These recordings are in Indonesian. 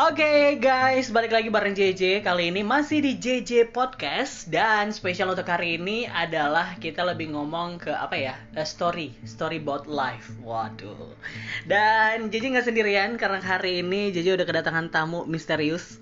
Oke guys, balik lagi bareng JJ Kali ini masih di JJ Podcast Dan spesial untuk hari ini adalah kita lebih ngomong ke apa ya A Story, story about life Waduh Dan JJ nggak sendirian karena hari ini JJ udah kedatangan tamu misterius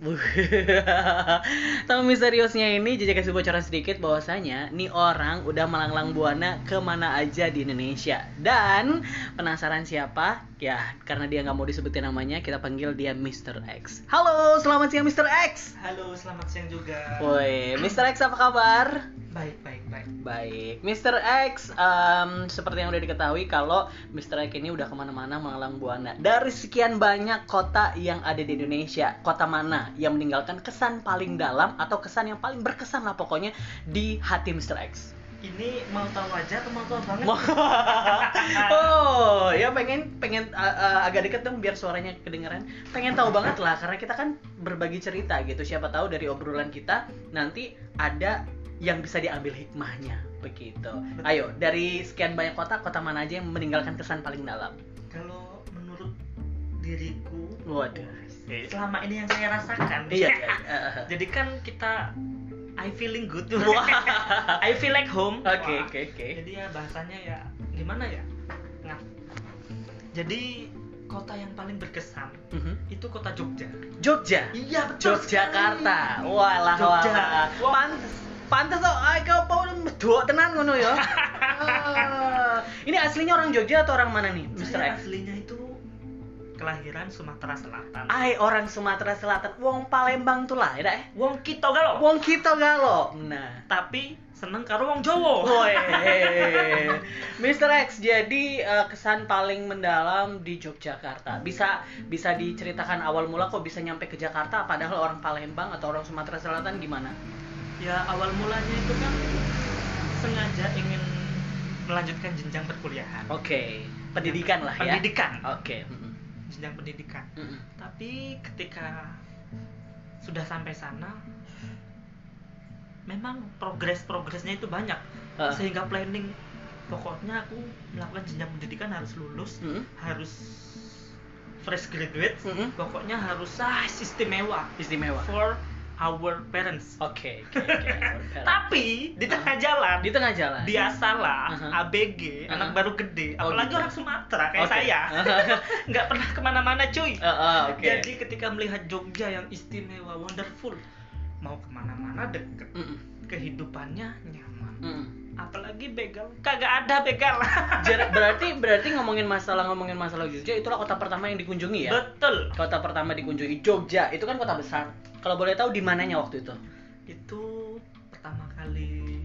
Tamu misteriusnya ini JJ kasih bocoran sedikit bahwasanya Nih orang udah melanglang buana ke mana aja di Indonesia Dan penasaran siapa? Ya, karena dia nggak mau disebutin namanya, kita panggil dia Mr. X. Halo, selamat siang Mr. X. Halo, selamat siang juga. Woi, Mr. X apa kabar? Baik, baik, baik. Baik, Mr. X, em, seperti yang udah diketahui kalau Mr. X ini udah ke mana-mana mengalang buana. Dari sekian banyak kota yang ada di Indonesia, kota mana yang meninggalkan kesan paling dalam atau kesan yang paling berkesan lah pokoknya di hati Mr. X? Ini mau tahu aja atau mau tahu banget? oh, ya pengen pengen uh, uh, agak deket dong biar suaranya kedengeran. Pengen tahu banget lah karena kita kan berbagi cerita gitu. Siapa tahu dari obrolan kita nanti ada yang bisa diambil hikmahnya begitu. Ayo, dari sekian banyak kota, kota mana aja yang meninggalkan kesan paling dalam? Kalau menurut diriku, Waduh. selama ini yang saya rasakan, Iya, iya. jadi kan kita I feeling good, Wah. I feel like home. Oke, oke, oke. Jadi ya bahasanya ya gimana ya? Nah, jadi kota yang paling berkesan Mhm. itu kota Jogja. Jogja. Iya betul. Yogyakarta. Walah Jogja. walah. Wah. Pantes pantes kok ay kau mau medok tenan ngono ya. Ini aslinya orang Jogja atau orang mana nih, Mr. Saya X? aslinya itu kelahiran Sumatera Selatan. Ay orang Sumatera Selatan, wong Palembang tuh lah, ya eh. Wong kita galo. Wong kita galo. Nah. Tapi seneng karo wong Jawa. Woi, Mr. X, jadi eh, kesan paling mendalam di Yogyakarta. Bisa bisa diceritakan awal mula kok bisa nyampe ke Jakarta padahal orang Palembang atau orang Sumatera Selatan gimana? Ya awal mulanya itu kan sengaja ingin melanjutkan jenjang perkuliahan. Oke, pendidikan lah ya. Pendidikan. Oke. mm-mm, Jenjang pendidikan. mm-mm. Tapi ketika sudah sampai sana memang progres-progresnya itu banyak. Ah. Sehingga planning pokoknya aku melakukan jenjang pendidikan harus lulus, Mm-mm. harus fresh graduate, Mm-mm. pokoknya harus ah, istimewa Istimewa. for our parents. Oke, oke, oke. Tapi di tengah jalan, di tengah jalan. biasalah Uh-huh. ABG, Uh-huh. anak baru gede, Oh, apalagi gitu. orang Sumatera kayak Oke. saya, nggak pernah ke mana-mana cuy. Eh, eh, oke. Jadi ketika melihat Jogja yang istimewa, wonderful, mau ke mana-mana deket, Mm-mm, kehidupannya nyaman. mm-mm. Apalagi begal, kagak ada begal. Berarti berarti ngomongin masalah ngomongin masalah Jogja itulah kota pertama yang dikunjungi ya? Betul. Kota pertama dikunjungi Jogja itu kan kota besar. Kalau boleh tahu di mananya waktu itu? Itu pertama kali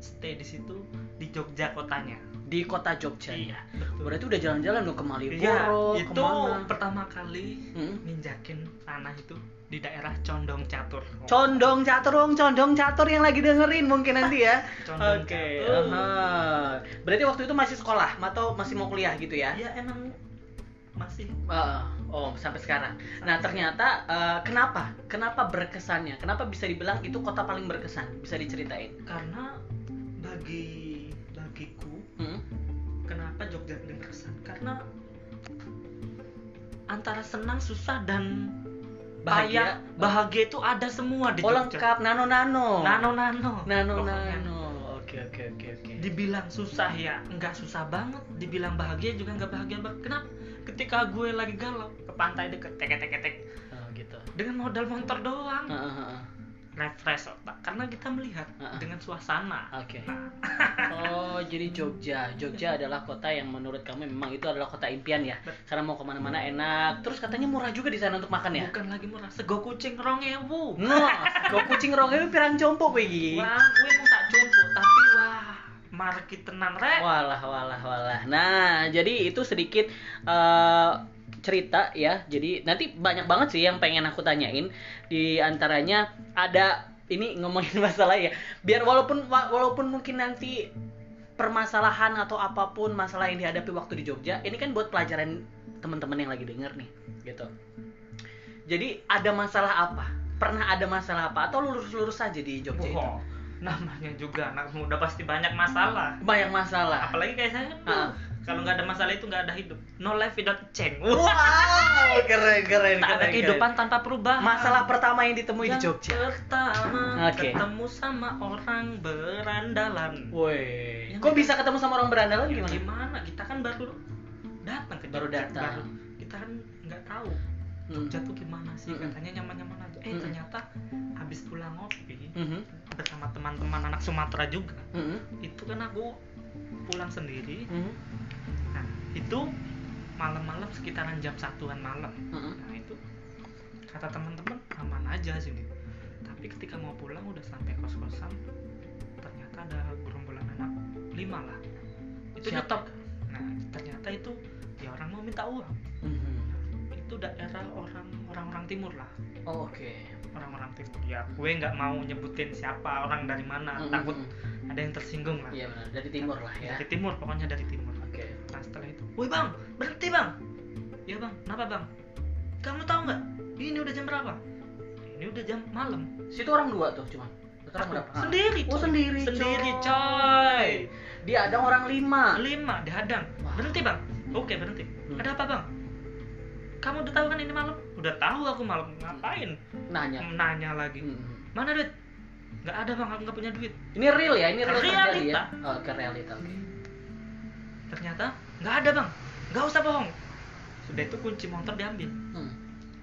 stay di situ di Jogja kotanya. Di kota Jogja. Iya, betul. Berarti udah jalan-jalan dong ke Iya, Malioboro, itu ke mana? pertama kali Hmm? ninjakin tanah itu di daerah Condong Catur. Condong catur, wong condong catur yang lagi dengerin mungkin nanti ya. Oke. catur. aha. Berarti waktu itu masih sekolah atau masih mau kuliah gitu ya? Ya emang masih Ah, oh, sampai sekarang. Nah, ternyata eh, kenapa? Kenapa berkesannya? Kenapa bisa dibilang itu kota paling berkesan? Bisa diceritain? karena bagi bagiku Hmm? kenapa Jogja paling berkesan? Karena antara senang, susah dan Bahagia. bahagia, bahagia itu ada semua di Oh, Jogja. lengkap nano-nano. Nano-nano. Nano Pokoknya. nano. Oke oke oke oke. Dibilang susah ya, nggak susah banget. Dibilang bahagia juga nggak bahagia banget. Kenapa? Ketika gue lagi galau ke pantai deket, tek tek tek Oh, gitu. dengan modal motor doang, Ah, ah, ah. refresh otak. Karena kita melihat dengan suasana. Oke. Nah, Oh, jadi Jogja. Jogja adalah kota yang menurut kamu memang itu adalah kota impian ya. Karena mau ke mana-mana enak. Terus katanya murah juga di sana untuk makan ya. bukan lagi murah. Sego kucing rong ewu. Kau kucing rongnya pirang compok begini. Wah, gue mau tak market tenan rek. Walah, walah, walah. Nah, jadi itu sedikit eh, cerita ya. Jadi nanti banyak banget sih yang pengen aku tanyain. Di antaranya ada ini ngomongin masalah ya. Biar walaupun wa- walaupun mungkin nanti permasalahan atau apa pun masalah yang dihadapi waktu di Jogja, ini kan buat pelajaran teman-teman yang lagi denger nih, gitu. Jadi ada masalah apa? Pernah ada masalah apa? Atau lurus-lurus saja di Jogja itu? Namanya juga anak muda pasti banyak masalah. Banyak masalah. Apalagi kayak saya kan kalau nggak ada masalah itu nggak ada hidup no life without change Wow, keren keren tak ada kehidupan keren. tanpa perubahan Masalah pertama yang ditemui di Jogja. pertama Oke. ketemu sama orang berandalan Woi. Kok bisa ketemu sama orang berandalan Ya, gimana? gimana kita kan baru datang ke Baru datang. Baru. kita kan nggak tahu. Jogja tuh gimana sih Mm-mm. katanya nyaman-nyaman aja eh Mm-mm. ternyata habis pulang ngopi Mhm. bersama teman-teman anak Sumatera juga Mhm. itu kan aku pulang sendiri Mhm. nah itu malam-malam sekitaran jam satuan malam Mhm. nah itu kata teman-teman aman aja sini tapi ketika mau pulang udah sampai kos-kosan ternyata ada gerombolan anak lima lah itu Siapa? nyetop nah ternyata itu ya orang mau minta uang. Itu daerah orang orang-orang timur lah Oh, Oke. orang-orang timur ya gue nggak mau nyebutin siapa orang dari mana Mhm. takut ada yang tersinggung lah Iya benar, dari timur lah ya. dari timur pokoknya dari timur Oke. nah setelah itu woi bang berhenti bang ya bang kenapa bang kamu tahu nggak ini udah jam berapa ini udah jam malam Situ orang dua tuh cuma. Aku? Ah. sendiri Oh sendiri. sendiri coy. coy Dia ada orang lima. lima dihadang Wah. berhenti bang oke berhenti Hmm. ada apa bang kamu udah tahu kan ini malam udah tahu aku malam ngapain Nanya. nanya lagi Mhm. mana duit nggak ada bang aku nggak punya duit Ini real ya, ini real terjadi Realita. ya. Oh, ke realita. Oke. ternyata nggak ada bang nggak usah bohong sudah itu kunci motor diambil Hmm.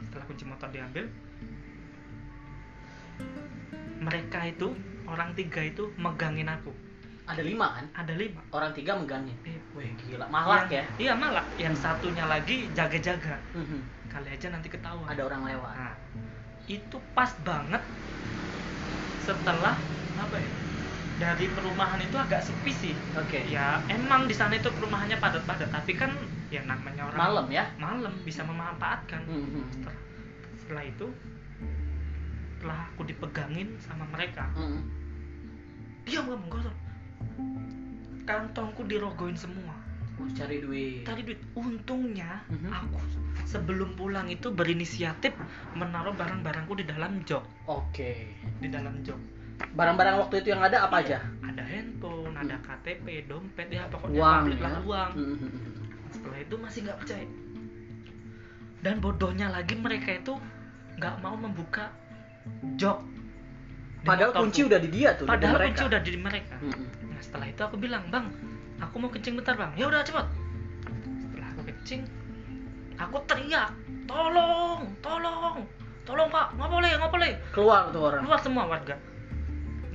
setelah kunci motor diambil mereka itu orang tiga itu megangin aku Ada lima kan? ada lima Orang tiga megangin. Eh, Wih gila, malak ya. yang- iya malak yang satunya lagi jaga-jaga Mhm. kali aja nanti ketahuan Ada orang lewat. nah itu pas banget setelah apa ya dari perumahan itu agak sepi sih Oke. ya emang di sana itu perumahannya padat-padat tapi kan ya namanya orang Malam ya. malam bisa memanfaatkan Mhm. setelah, setelah itu setelah aku dipegangin sama mereka Mhm. diam kamu gosok kantongku dirogoin semua Oh, cari duit. tadi duit untungnya Mhm. aku sebelum pulang itu berinisiatif menaruh barang-barangku di dalam jok Oke. di dalam jok Barang-barang waktu itu yang ada apa aja? ada handphone ada KTP dompet ya pokoknya Uang komplit ya. lah uang Mhm. setelah itu masih nggak percaya dan bodohnya lagi mereka itu nggak mau membuka jok Padahal kunci udah di dia tuh. padahal kunci udah di mereka Mhm. Setelah itu aku bilang bang aku mau kencing bentar bang. Ya udah cepet. Setelah aku kencing aku teriak tolong tolong tolong pak nggak boleh nggak boleh. Keluar tuh orang. keluar semua warga.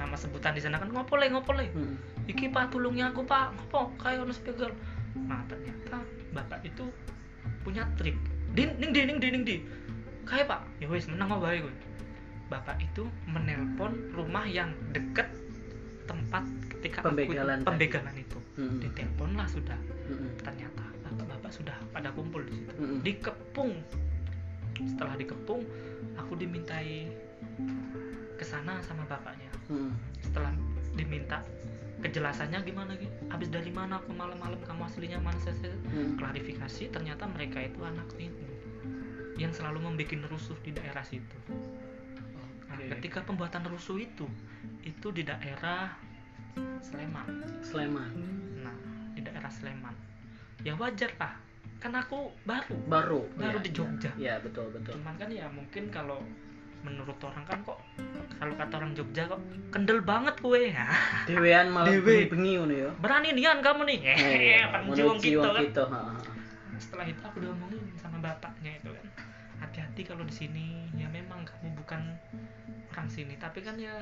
Nama sebutan di sana kan nggak boleh nggak boleh. Mhm. iki pak tulungnya aku pak. Ngopo kayak ono spegel nah ternyata bapak itu punya trik. Din ding di ding di ding di. Kayak pak. Ya wes menang apa gue bapak itu menelpon rumah yang deket tempat ketika aku itu- Pembegalan tadi. pembegalan itu Mhm. ditelepon lah sudah Mhm. ternyata bapak-bapak sudah pada kumpul di situ Mhm. dikepung setelah dikepung aku dimintai ke sana sama bapaknya Mhm. setelah diminta kejelasannya gimana gitu habis dari mana aku malam-malam kamu aslinya mana saya, Mhm. klarifikasi ternyata mereka itu anak itu yang selalu membuat rusuh di daerah situ. Ketika pembuatan rusuh itu itu di daerah Sleman Sleman. nah di daerah Sleman ya wajar lah kan aku baru Baru. Baru Iya, di Jogja. Iya, betul betul. cuman kan ya mungkin kalau menurut orang kan kok kalau kata orang Jogja kok kendel banget kue ya Dewean malah Dewe. bengi ngono ya. berani nian kamu nih iya. penjuang gitu kan gitu, setelah itu aku diomongin sama bapaknya itu kan hati-hati kalau di sini ya memang kamu bukan orang sini tapi kan ya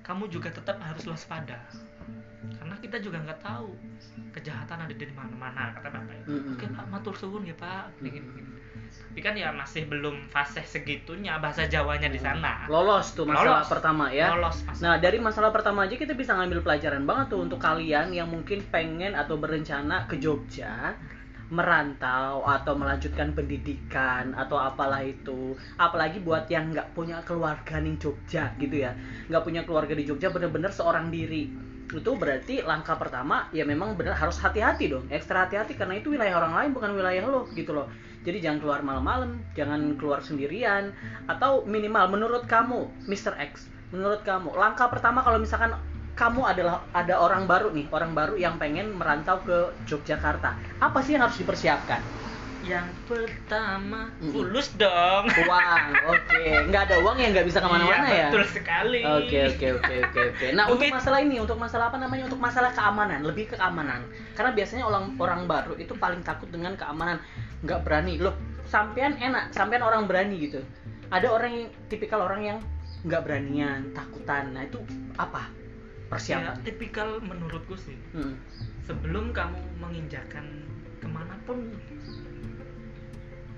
kamu juga tetap harus waspada karena kita juga nggak tahu kejahatan ada di mana-mana kata bapak itu Mm-mm. oke pak matur suwun ya pak gini, gini. tapi kan ya masih belum fase segitunya bahasa Jawanya di sana Lolos tuh masalah Lolos. pertama ya. lolos Nah, dari masalah pertama aja kita bisa ngambil pelajaran banget tuh untuk kalian yang mungkin pengen atau berencana ke Jogja merantau atau melanjutkan pendidikan atau apalah itu. Apalagi buat yang nggak punya keluarga nih Jogja gitu ya. Nggak punya keluarga di Jogja bener-bener seorang diri. Itu berarti langkah pertama ya memang bener harus hati-hati dong. Ekstra hati-hati karena itu wilayah orang lain bukan wilayah lo gitu loh. Jadi jangan keluar malam-malam jangan keluar sendirian atau minimal menurut kamu Mr. X menurut kamu langkah pertama kalau misalkan kamu adalah ada orang baru nih, orang baru yang pengen merantau ke Yogyakarta. Apa sih yang harus dipersiapkan? Yang pertama, Mm-mm. fulus dong. Uang, oke. Nggak ada uang ya nggak bisa ke mana-mana Iya, ya? Betul sekali. Oke oke oke oke oke. Nah untuk masalah ini, untuk masalah apa namanya? Untuk masalah keamanan, lebih ke keamanan. Karena biasanya orang orang baru itu paling takut dengan keamanan, nggak berani. Loh, sampean enak, sampean orang berani gitu. Ada orang yang tipikal orang yang nggak beranian, takutan. Nah itu apa Ya, persiapan? tipikal menurutku sih. Hmm. Sebelum kamu menginjakan ke mana pun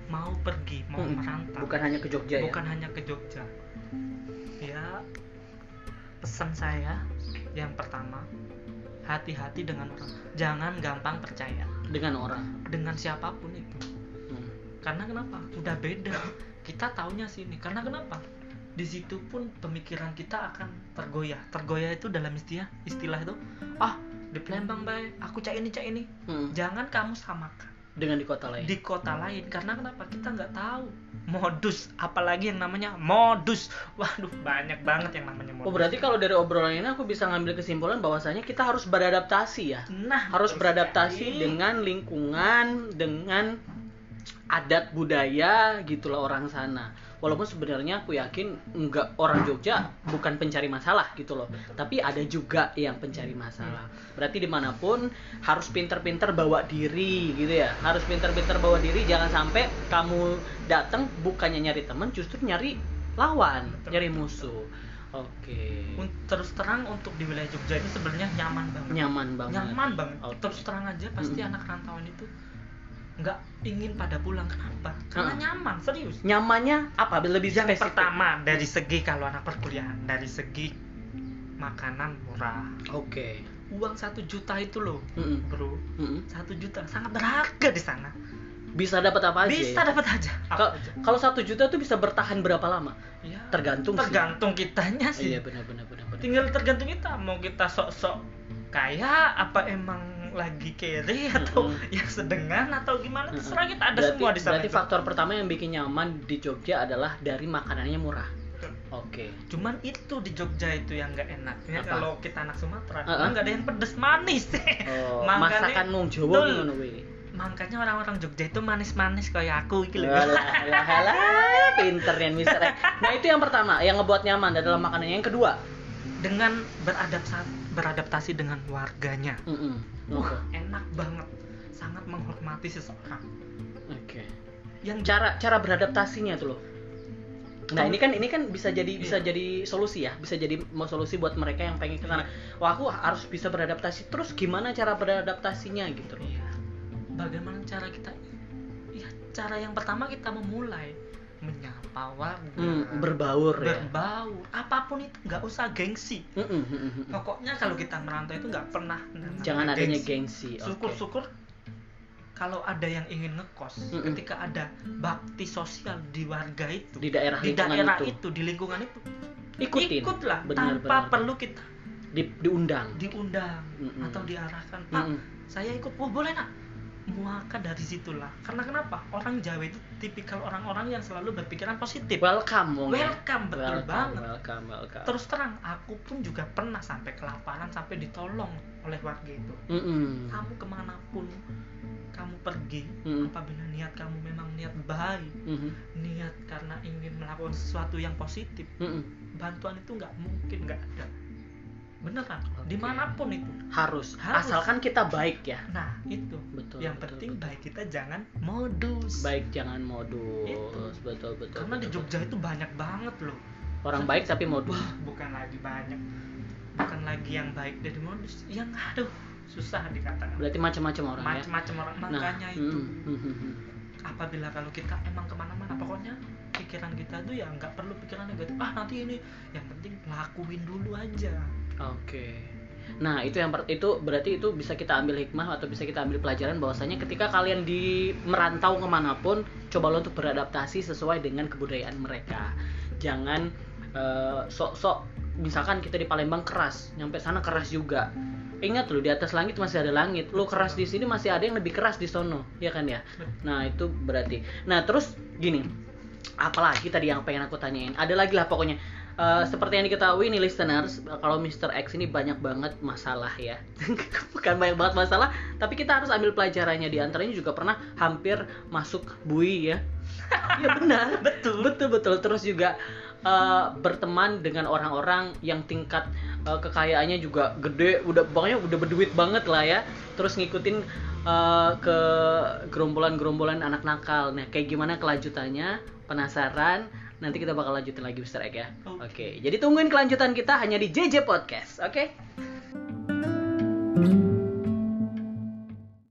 mau pergi, mau Mm-mm. merantau, Bukan hanya ke Jogja bukan hanya ke Jogja. Ya, pesan saya yang pertama, hati-hati dengan orang. Jangan gampang percaya ya dengan orang. dengan siapa pun itu. Hmm. Karena kenapa? Udah beda. Kita taunya sini. Karena kenapa? Di situ pun pemikiran kita akan tergoyah. Tergoyah itu dalam istilah istilah itu, ah di Palembang baik, aku cak ini cak ini. Hmm. Jangan kamu samakan Dengan di kota lain. di kota lain. Karena kenapa? Kita nggak tahu modus, apalagi yang namanya modus. Waduh, banyak banget yang namanya modus. Oh berarti kalau dari obrolan ini aku bisa ngambil kesimpulan bahwasanya kita harus beradaptasi ya. nah harus beradaptasi sekali. dengan lingkungan, dengan adat budaya gitulah orang sana. Walaupun sebenarnya aku yakin enggak orang Jogja bukan pencari masalah gitu loh, tapi ada juga yang pencari masalah. Berarti di mana pun harus pinter-pinter bawa diri gitu ya, harus pinter-pinter bawa diri. Jangan sampai kamu datang bukannya nyari teman, justru nyari lawan, Betul. nyari musuh. Oke, Un- terus terang untuk di wilayah Jogja ini sebenarnya nyaman banget. nyaman banget. nyaman banget Oke. terus terang aja pasti Mm-mm. anak rantauan itu nggak ingin pada pulang kenapa karena Heeh. nyaman serius Nyamannya apa? Lebih yang spesifik. pertama dari segi kalau anak perkuliahan dari segi makanan murah Oke. uang satu juta itu loh Mm-mm. bro satu juta sangat berharga di sana Bisa dapat apa aja? bisa ya? dapat aja Kalau- satu juta tuh bisa bertahan berapa lama? ya, Tergantung sih. tergantung kitanya sih Iya benar benar tinggal tergantung kita mau kita sok-sok kaya apa emang lagi kere atau Mm-mm. yang sedengan atau gimana Mm-mm. terserah kita ada berarti, semua di sana Berarti itu. faktor pertama yang bikin nyaman di Jogja adalah dari makanannya murah. Oke. cuman itu di Jogja itu yang nggak enaknya kalau kita anak Sumatera Uh-uh. karena nggak ada yang pedes manis Oh, Makanya- masakan nung Jawa ngono makanya orang-orang Jogja itu manis-manis kayak aku gitu Alah, alah, alah, pinter ya mister. Nah itu yang pertama, yang ngebuat nyaman adalah makanannya. Yang kedua, dengan beradaptasi beradaptasi dengan warganya Mm-mm. wah Oke. enak banget sangat menghormati seseorang Oke. yang cara cara beradaptasinya tuh loh nah ini kan ini kan bisa jadi bisa Iya. jadi solusi ya bisa jadi mau solusi buat mereka yang pengen ke sana wah aku harus bisa beradaptasi terus gimana cara beradaptasinya gitu loh Iya. Bagaimana cara kita? Ya, cara yang pertama kita memulai warga, Hmm, berbaur ya berbaur, apa pun itu nggak usah gengsi. Mm-mm, mm-mm, mm-mm. Pokoknya kalau kita merantau itu nggak pernah jangan adanya gengsi oke Syukur-syukur kalau ada yang ingin ngekos, Mm-mm. ketika ada bakti sosial di warga itu, di daerah di daerah itu, itu. di lingkungan itu, ikutin ikutlah Benar, tanpa benar. perlu kita Di- diundang diundang Mm-mm. atau diarahkan. Pak, Mm-mm. saya ikut oh boleh nak maka dari situlah karena kenapa orang Jawa itu tipikal orang-orang yang selalu berpikiran positif welcome ya. welcome betul welcome, banget welcome welcome terus terang aku pun juga pernah sampai kelaparan sampai ditolong oleh warga itu Mm-mm. kamu ke mana pun kamu pergi Mm-mm. apabila niat kamu memang niat baik Mhm. niat karena ingin melakukan sesuatu yang positif Mm-mm. bantuan itu nggak mungkin nggak ada beneran Oke. di mana pun itu. Harus. Harus. asalkan kita baik ya. Nah itu. Betul yang betul, penting betul. baik kita jangan modus. baik jangan modus. Itu. betul betul karena di betul. Jogja itu banyak banget loh. Orang baik tapi modus. Wah bukan lagi banyak. Bukan lagi yang baik dari modus. Yang aduh susah dikatakan. Berarti macam-macam orang ya? Macam-macam orang. Nah makanya itu. mm, mm, mm. apabila kalau kita emang ke mana-mana pokoknya pikiran kita tuh ya nggak perlu pikiran negatif. Ah nanti ini. Yang penting lakuin dulu aja oke. Nah itu yang itu berarti itu bisa kita ambil hikmah atau bisa kita ambil pelajaran bahwasanya ketika kalian di merantau ke mana pun cobalah untuk beradaptasi sesuai dengan kebudayaan mereka. Jangan eh, sok-sok misalkan kita di Palembang keras nyampe sana keras juga. Ingat loh di atas langit masih ada langit. Lu keras di sini masih ada yang lebih keras di sono ya kan ya? Nah itu berarti. Nah terus gini apalagi tadi yang pengen aku tanyain. Ada lagi lah pokoknya eh, seperti yang diketahui nih listeners, kalau Mr. X ini banyak banget masalah ya. Bukan banyak banget masalah, tapi kita harus ambil pelajarannya. Di antaranya juga pernah hampir masuk bui ya. Iya benar, Betul. betul betul. Terus juga eh, berteman dengan orang-orang yang tingkat eh, kekayaannya juga gede, udah pokoknya udah berduit banget lah ya. Terus ngikutin eh, ke gerombolan-gerombolan anak nakal. Nah, kayak gimana kelanjutannya? Penasaran? nanti kita bakal lanjutin lagi Mister Egg ya. Oke. Okay. okay. Jadi tungguin kelanjutan kita hanya di JJ Podcast. Oke. Okay?